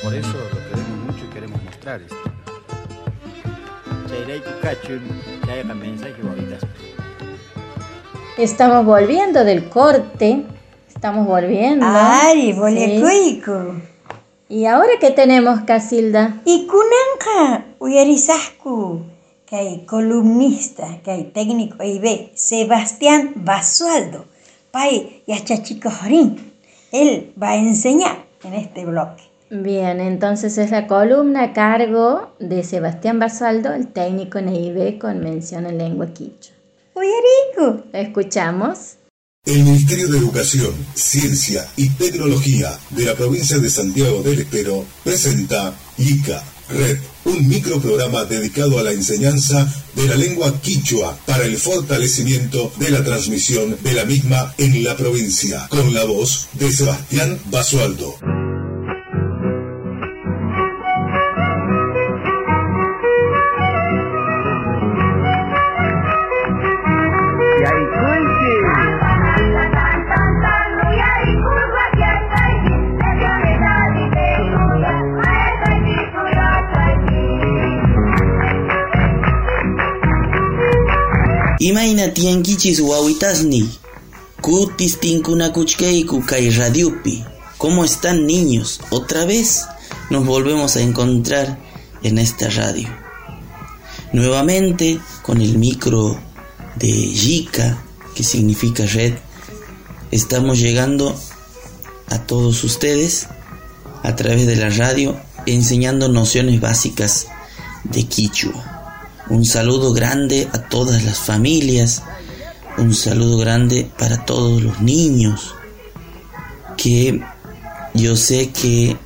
Por eso lo queremos mucho y queremos mostrar esto. Estamos volviendo del corte. Estamos volviendo. Sí. bolecuico. ¿Y ahora qué tenemos, Casilda? Y kunanqa uyarisasku kay columnista, kay técnico IB, Sebastián Basualdo. Pay yachachikorin. Él va a enseñar en este bloque. Bien, entonces es la columna a cargo de Sebastián Basaldo, el técnico en EIB con mención en lengua quichua. Uyarico. ¿La escuchamos? El Ministerio de Educación, Ciencia y Tecnología de la provincia de Santiago del Estero presenta ICA Red, un microprograma dedicado a la enseñanza de la lengua quichua para el fortalecimiento de la transmisión de la misma en la provincia, con la voz de Sebastián Basualdo. Kay radiopi. ¿Cómo están niños? Otra vez nos volvemos a encontrar en esta radio. Nuevamente con el micro de Yika, que significa red, estamos llegando a todos ustedes a través de la radio enseñando nociones básicas de Quichua. Un saludo grande a todas las familias, un saludo grande para todos los niños, que yo sé que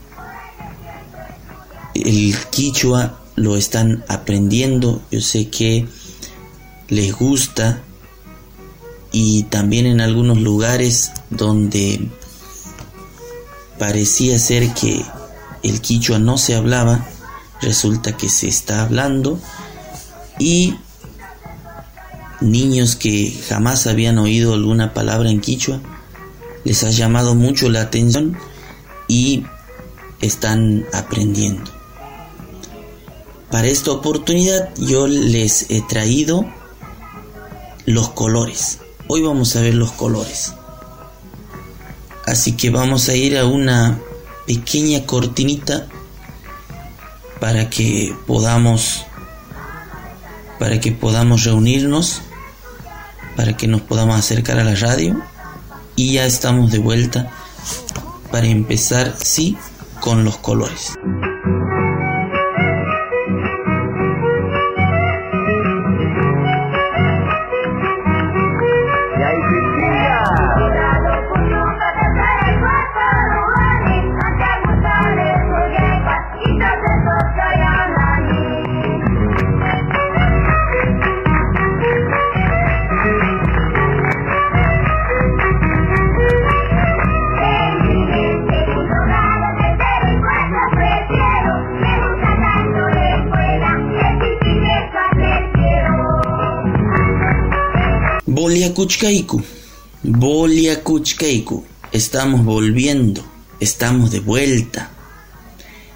el quichua lo están aprendiendo, yo sé que les gusta. Y también en algunos lugares donde parecía ser que el quichua no se hablaba, resulta que se está hablando y niños que jamás habían oído alguna palabra en quichua les ha llamado mucho la atención y están aprendiendo. Para esta oportunidad yo les he traído los colores. Hoy vamos a ver los colores. Así que vamos a ir a una pequeña cortinita para que podamos para que podamos reunirnos, para que nos podamos acercar a la radio y ya estamos de vuelta para empezar, sí, con los colores. Boliacuchcaicu, Boliacuchcaicu, estamos volviendo, estamos de vuelta.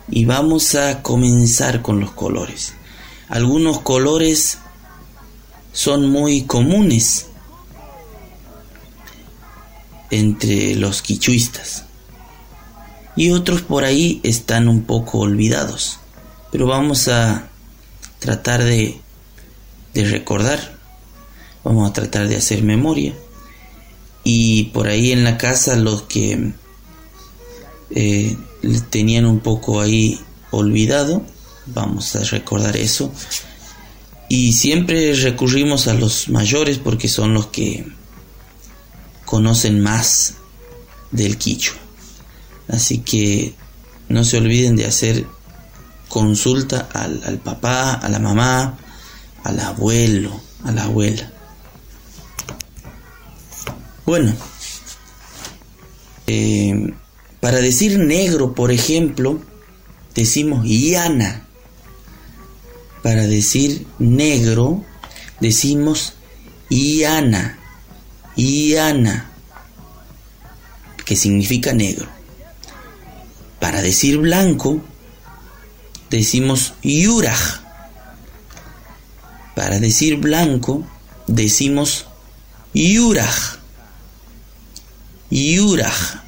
Y vamos a comenzar con los colores. Algunos colores son muy comunes entre los quichuistas. Y otros por ahí están un poco olvidados. Pero vamos a tratar de, de recordar, vamos a tratar de hacer memoria. Y por ahí en la casa los que eh, tenían un poco ahí olvidado, vamos a recordar eso. Y siempre recurrimos a los mayores porque son los que conocen más del quichua. Así que no se olviden de hacer consulta al, papá, a la mamá, al abuelo, a la abuela. Bueno, eh, para decir negro, por ejemplo, decimos yana. Para decir negro, decimos iana, iana, que significa negro. Para decir blanco, decimos yuraj. Para decir blanco, decimos yuraj. Yuraj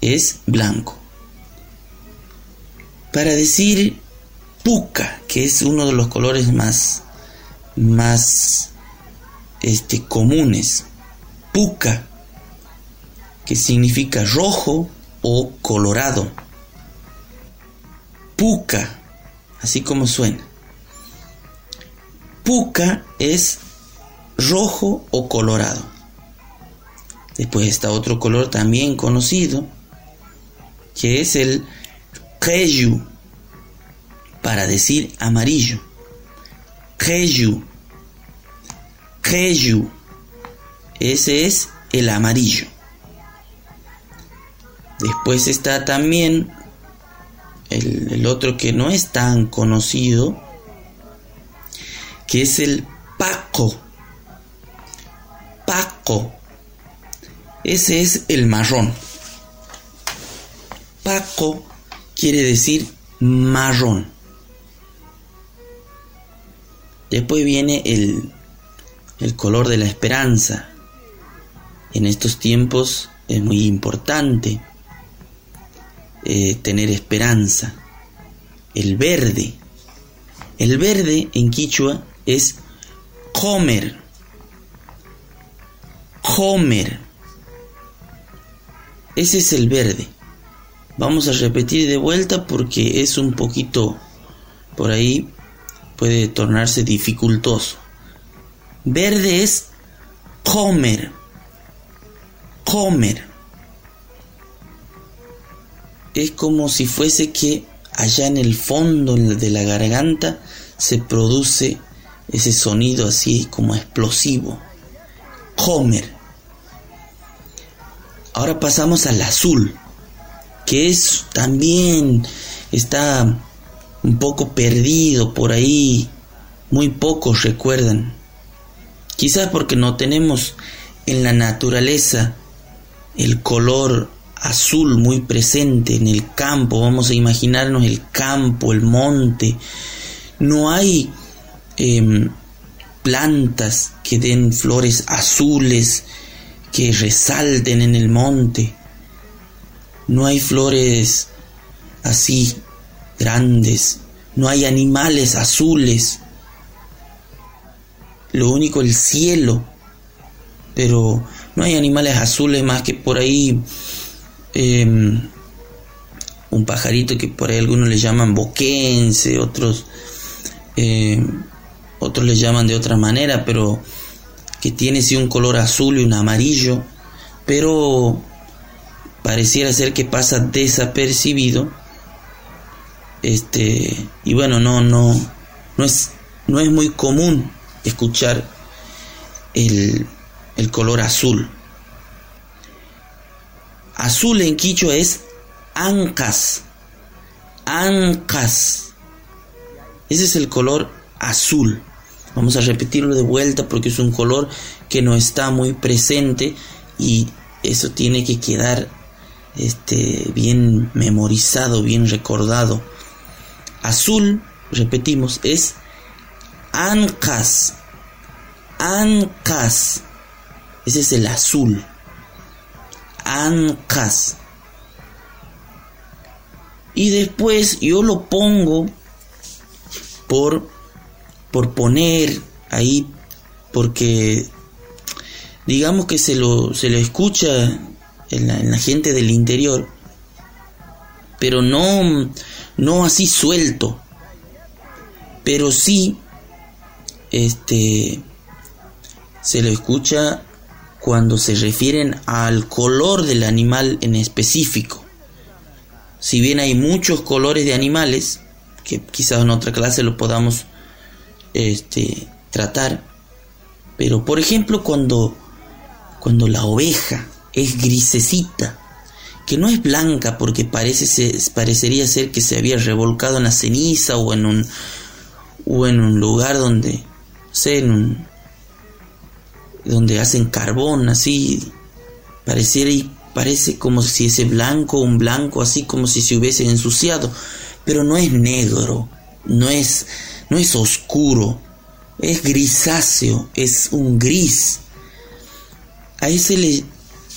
es blanco. Para decir puca, que es uno de los colores más, más este, comunes, puca, que significa rojo o colorado. Puca, así como suena. Puca es rojo o colorado. Después está otro color también conocido, que es el Keyu, para decir amarillo. Keyu. Keyu. Ese es el amarillo. Después está también el, otro que no es tan conocido, que es el Paco. Paco. Ese es el marrón. Paco quiere decir marrón. Después viene el, el color de la esperanza. En estos tiempos es muy importante eh, tener esperanza. El verde. El verde en quichua es comer. Comer. Ese es el verde. Vamos a repetir de vuelta porque es un poquito por ahí puede tornarse dificultoso. Verde es comer. Comer es como si fuese que allá en el fondo de la garganta se produce ese sonido así como explosivo. Homer. Ahora pasamos al azul, que es también está un poco perdido por ahí, muy pocos recuerdan. Quizás porque no tenemos en la naturaleza el color azul muy presente en el campo, vamos a imaginarnos el campo, el monte. No hay em, plantas que den flores azules que resalten en el monte. No hay flores así grandes. No hay animales azules. Lo único el cielo. Pero no hay animales azules más que por ahí Em, un pajarito que por ahí algunos le llaman boquense, otros, em, otros le llaman de otra manera, pero que tiene sí un color azul y un amarillo, pero pareciera ser que pasa desapercibido. Este, y bueno, no, no, no es, no es muy común escuchar el, el color azul. Azul en quichua es ancas. Ancas. Ese es el color azul. Vamos a repetirlo de vuelta porque es un color que no está muy presente y eso tiene que quedar este, bien memorizado, bien recordado. Azul, repetimos, es ancas. Ancas. Ese es el azul. Ancas. y después yo lo pongo por, por poner ahí, porque digamos que se lo, se lo escucha en la, en la gente del interior, pero no, no así suelto, pero sí, este, se lo escucha cuando se refieren al color del animal en específico. Si bien hay muchos colores de animales, que quizás en otra clase lo podamos este, tratar, pero por ejemplo cuando, cuando la oveja es grisecita, que no es blanca porque parece se, parecería ser que se había revolcado en la ceniza o en un, o en un lugar donde, sé, en un, donde hacen carbón, así, pareciera y parece como si ese blanco, un blanco así como si se hubiese ensuciado, pero no es negro, no es, no es oscuro, es grisáceo, es un gris. A ese le,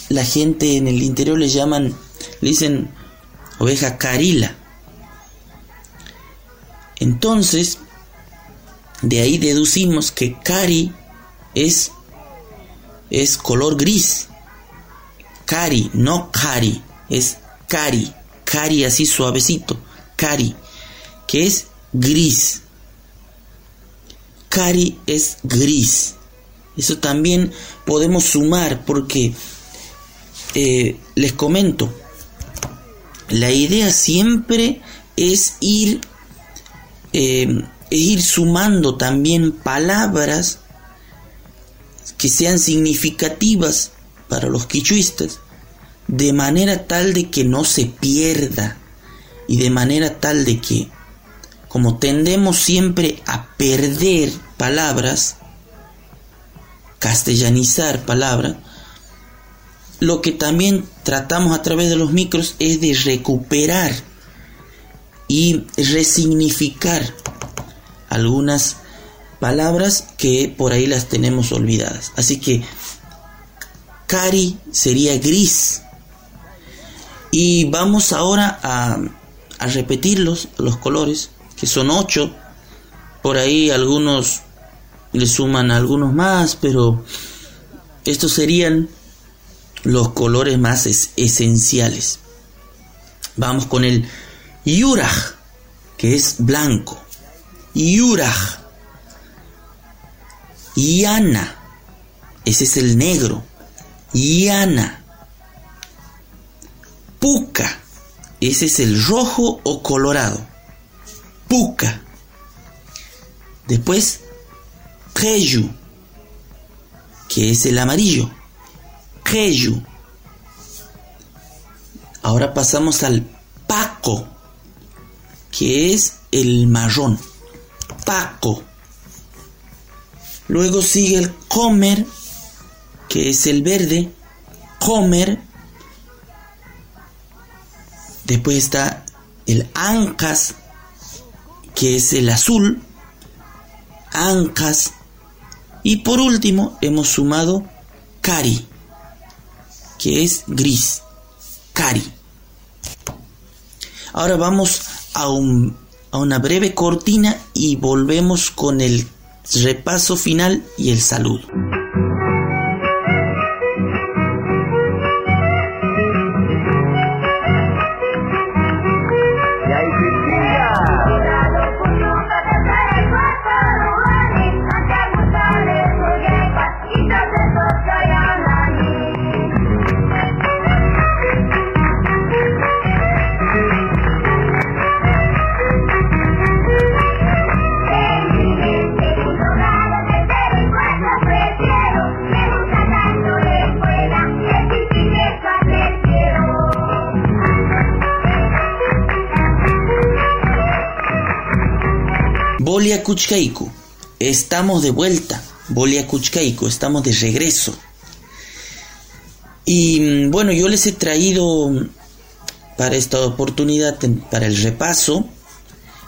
la gente en el interior le llaman, le dicen oveja carila. Entonces, de ahí deducimos que cari es es color gris. Cari, no cari, es cari, cari así suavecito, cari, que es gris. Cari es gris. Eso también podemos sumar porque eh, les comento, la idea siempre es ir, eh, es ir sumando también palabras que sean significativas para los quichuistas, de manera tal de que no se pierda y de manera tal de que, como tendemos siempre a perder palabras, castellanizar palabras, lo que también tratamos a través de los micros es de recuperar y resignificar algunas palabras que por ahí las tenemos olvidadas. Así que cari sería gris. Y vamos ahora a, a repetirlos, los colores, son ocho. Por ahí algunos le suman algunos más, pero estos serían los colores más esenciales. Vamos con el yuraj, que es blanco. Yuraj Yana. Ese es el negro. Yana. Puca. Ese es el rojo o colorado. Puca. Después, Keyu. Que es el amarillo. Keyu. Ahora pasamos al Paco. Que es el marrón. Paco. Luego sigue el comer, que es el verde. Comer. Después está el ancas, que es el azul. Ancas. Y por último hemos sumado cari, que es gris. Cari. Ahora vamos a, a una breve cortina y volvemos con el repaso final y el saludo. Estamos de vuelta. Bolia Kuchkaiku, estamos de regreso. Y mm, bueno, yo les he traído para esta oportunidad, para el repaso,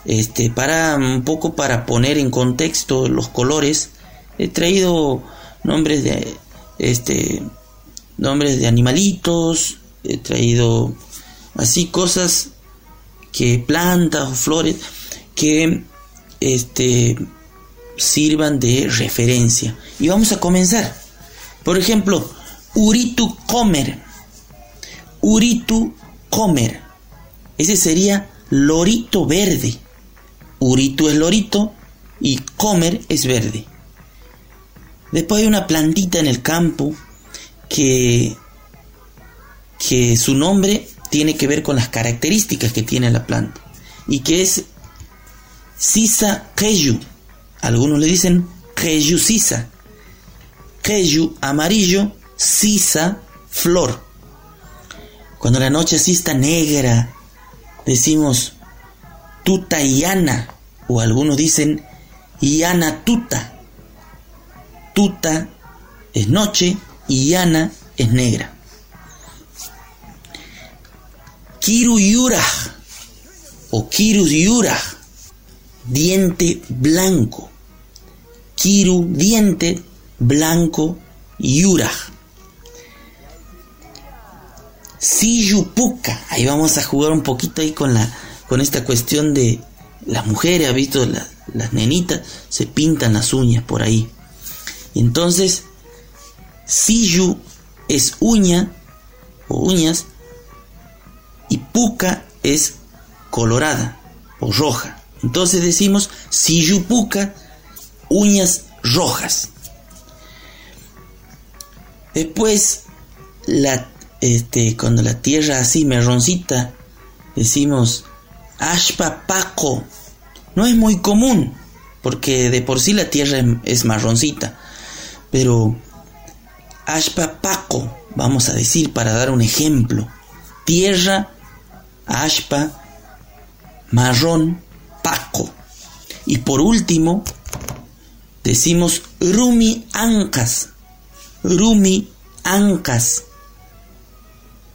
este, para un poco para poner en contexto los colores, he traído nombres de, este, nombres de animalitos, he traído así cosas que plantas o flores que este, sirvan de referencia. Y vamos a comenzar. Por ejemplo, Uritu comer. Uritu comer. Ese sería lorito verde. Uritu es lorito y comer es verde. Después hay una plantita en el campo que, que su nombre tiene que ver con las características que tiene la planta y que es Sisa Keyu. Algunos le dicen Keyu Sisa. Keyu amarillo, Sisa flor. Cuando la noche así está negra, decimos tuta yana, o algunos dicen yana tuta. Tuta es noche y yana es negra. Kiru yuraj o Kiru yuraj, diente blanco. Kiru, diente blanco, yuraj. Siyupuka, ahí vamos a jugar un poquito ahí con, la, con esta cuestión de las mujeres, ha visto las nenitas, se pintan las uñas por ahí. Entonces, Siyu es uña o uñas y puca es colorada o roja. Entonces decimos puca, uñas rojas. Después, este, cuando la tierra así marroncita, decimos ashpa paco. No es muy común, porque de por sí la tierra es marroncita. Pero ashpa paco, vamos a decir para dar un ejemplo. Tierra, ashpa, marrón, paco. Y por último, decimos rumi ancas, rumi ancas,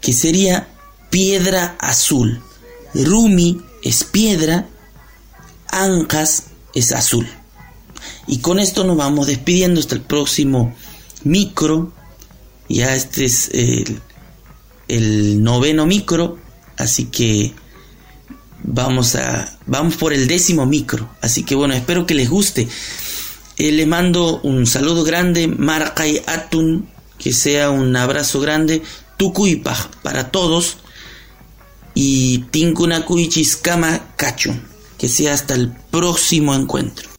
que sería piedra azul. Rumi es piedra, ancas es azul. Y con esto nos vamos despidiendo hasta el próximo micro. Ya este es el, el noveno micro, así que vamos a vamos por el décimo micro. Así que bueno, espero que les guste. Eh, les mando un saludo grande, Maracay Atun, que sea un abrazo grande, Tukuipaj para todos y Tinkunakuichiskama Kachun, que sea hasta el próximo encuentro.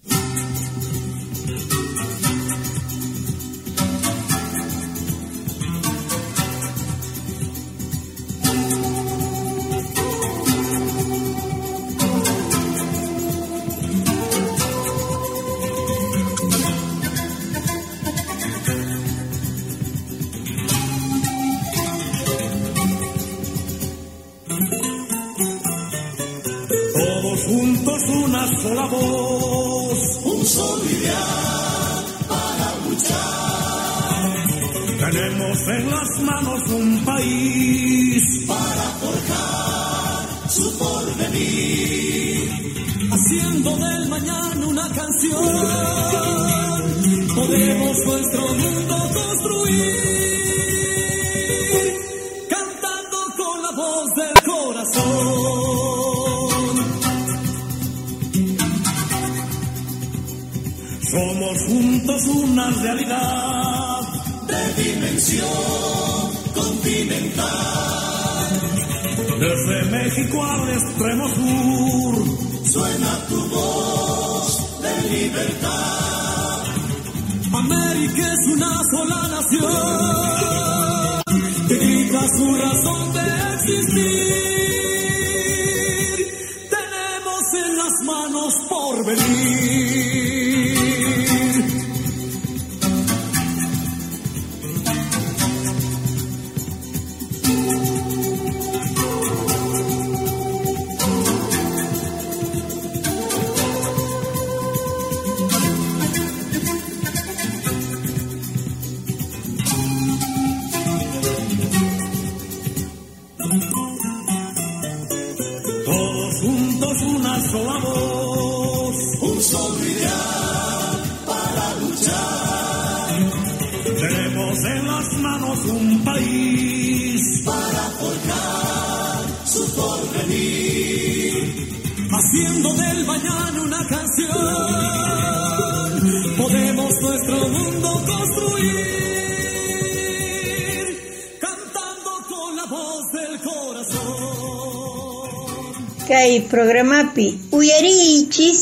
Programapi uyarichis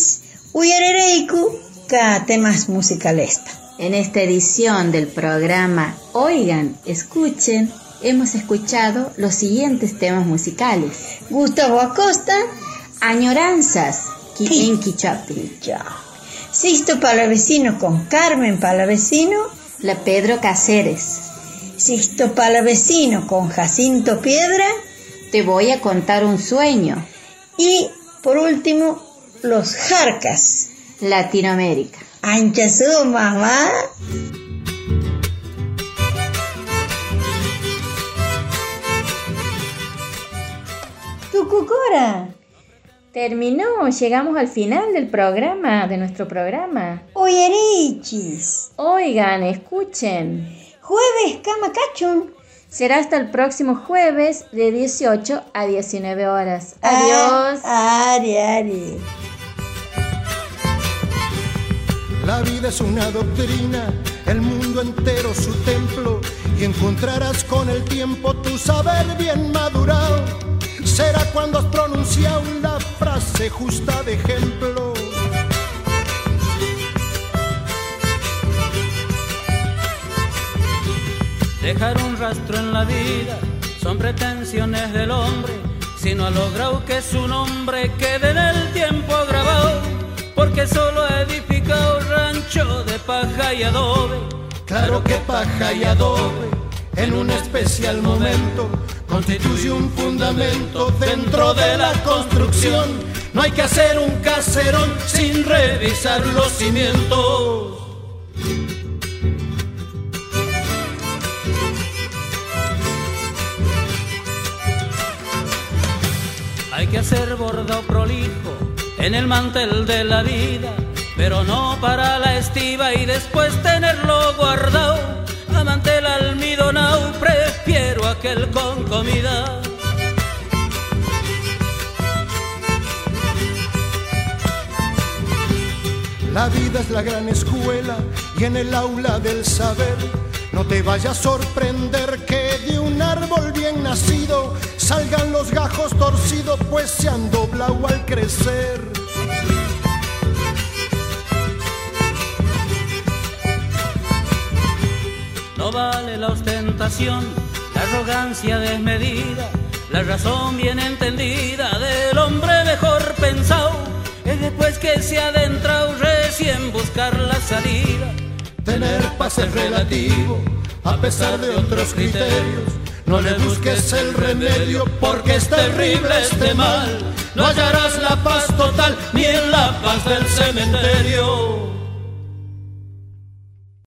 uyarereiku ka temas musicales. En esta edición del programa Oigan, escuchen, hemos escuchado los siguientes temas musicales. Gustavo Acosta, Añoranzas, qui- en Quichapi. Sisto Palavecino con Carmen Palavecino, La Pedro Cáceres. Sisto Palavecino con Jacinto Piedra Te voy a contar un sueño. Y por último los Jarcas. Latinoamérica. Ancha su mamá. Tucucora. Terminó, llegamos al final del programa, de nuestro programa. Oyerichis. Oigan, escuchen. Jueves Camacachun. Será hasta el próximo jueves de 18 a 19 horas. Adiós. Ah, Ari, Ari. La vida es una doctrina, el mundo entero su templo, y encontrarás con el tiempo tu saber bien madurado. Será cuando has pronunciado la frase justa de ejemplo. Dejar un rastro en la vida son pretensiones del hombre, si no ha logrado que su nombre quede en el tiempo grabado, porque solo ha edificado rancho de paja y adobe. Claro que paja y adobe, en un especial momento, constituye un fundamento dentro de la construcción. No hay que hacer un caserón sin revisar los cimientos. Hay que hacer bordado prolijo en el mantel de la vida, pero no para la estiva y después tenerlo guardado. A mantel almidonado prefiero aquel con comida. La vida es la gran escuela y en el aula del saber no te vaya a sorprender que de un árbol bien nacido salgan los gajos torcidos pues se han doblado al crecer. No vale la ostentación, la arrogancia desmedida, la razón bien entendida del hombre mejor pensado. Es después que se ha adentrado recién buscar la salida. Tener paz es relativo a pesar de otros criterios. No le busques el remedio porque es terrible este mal. No hallarás la paz total ni en la paz del cementerio.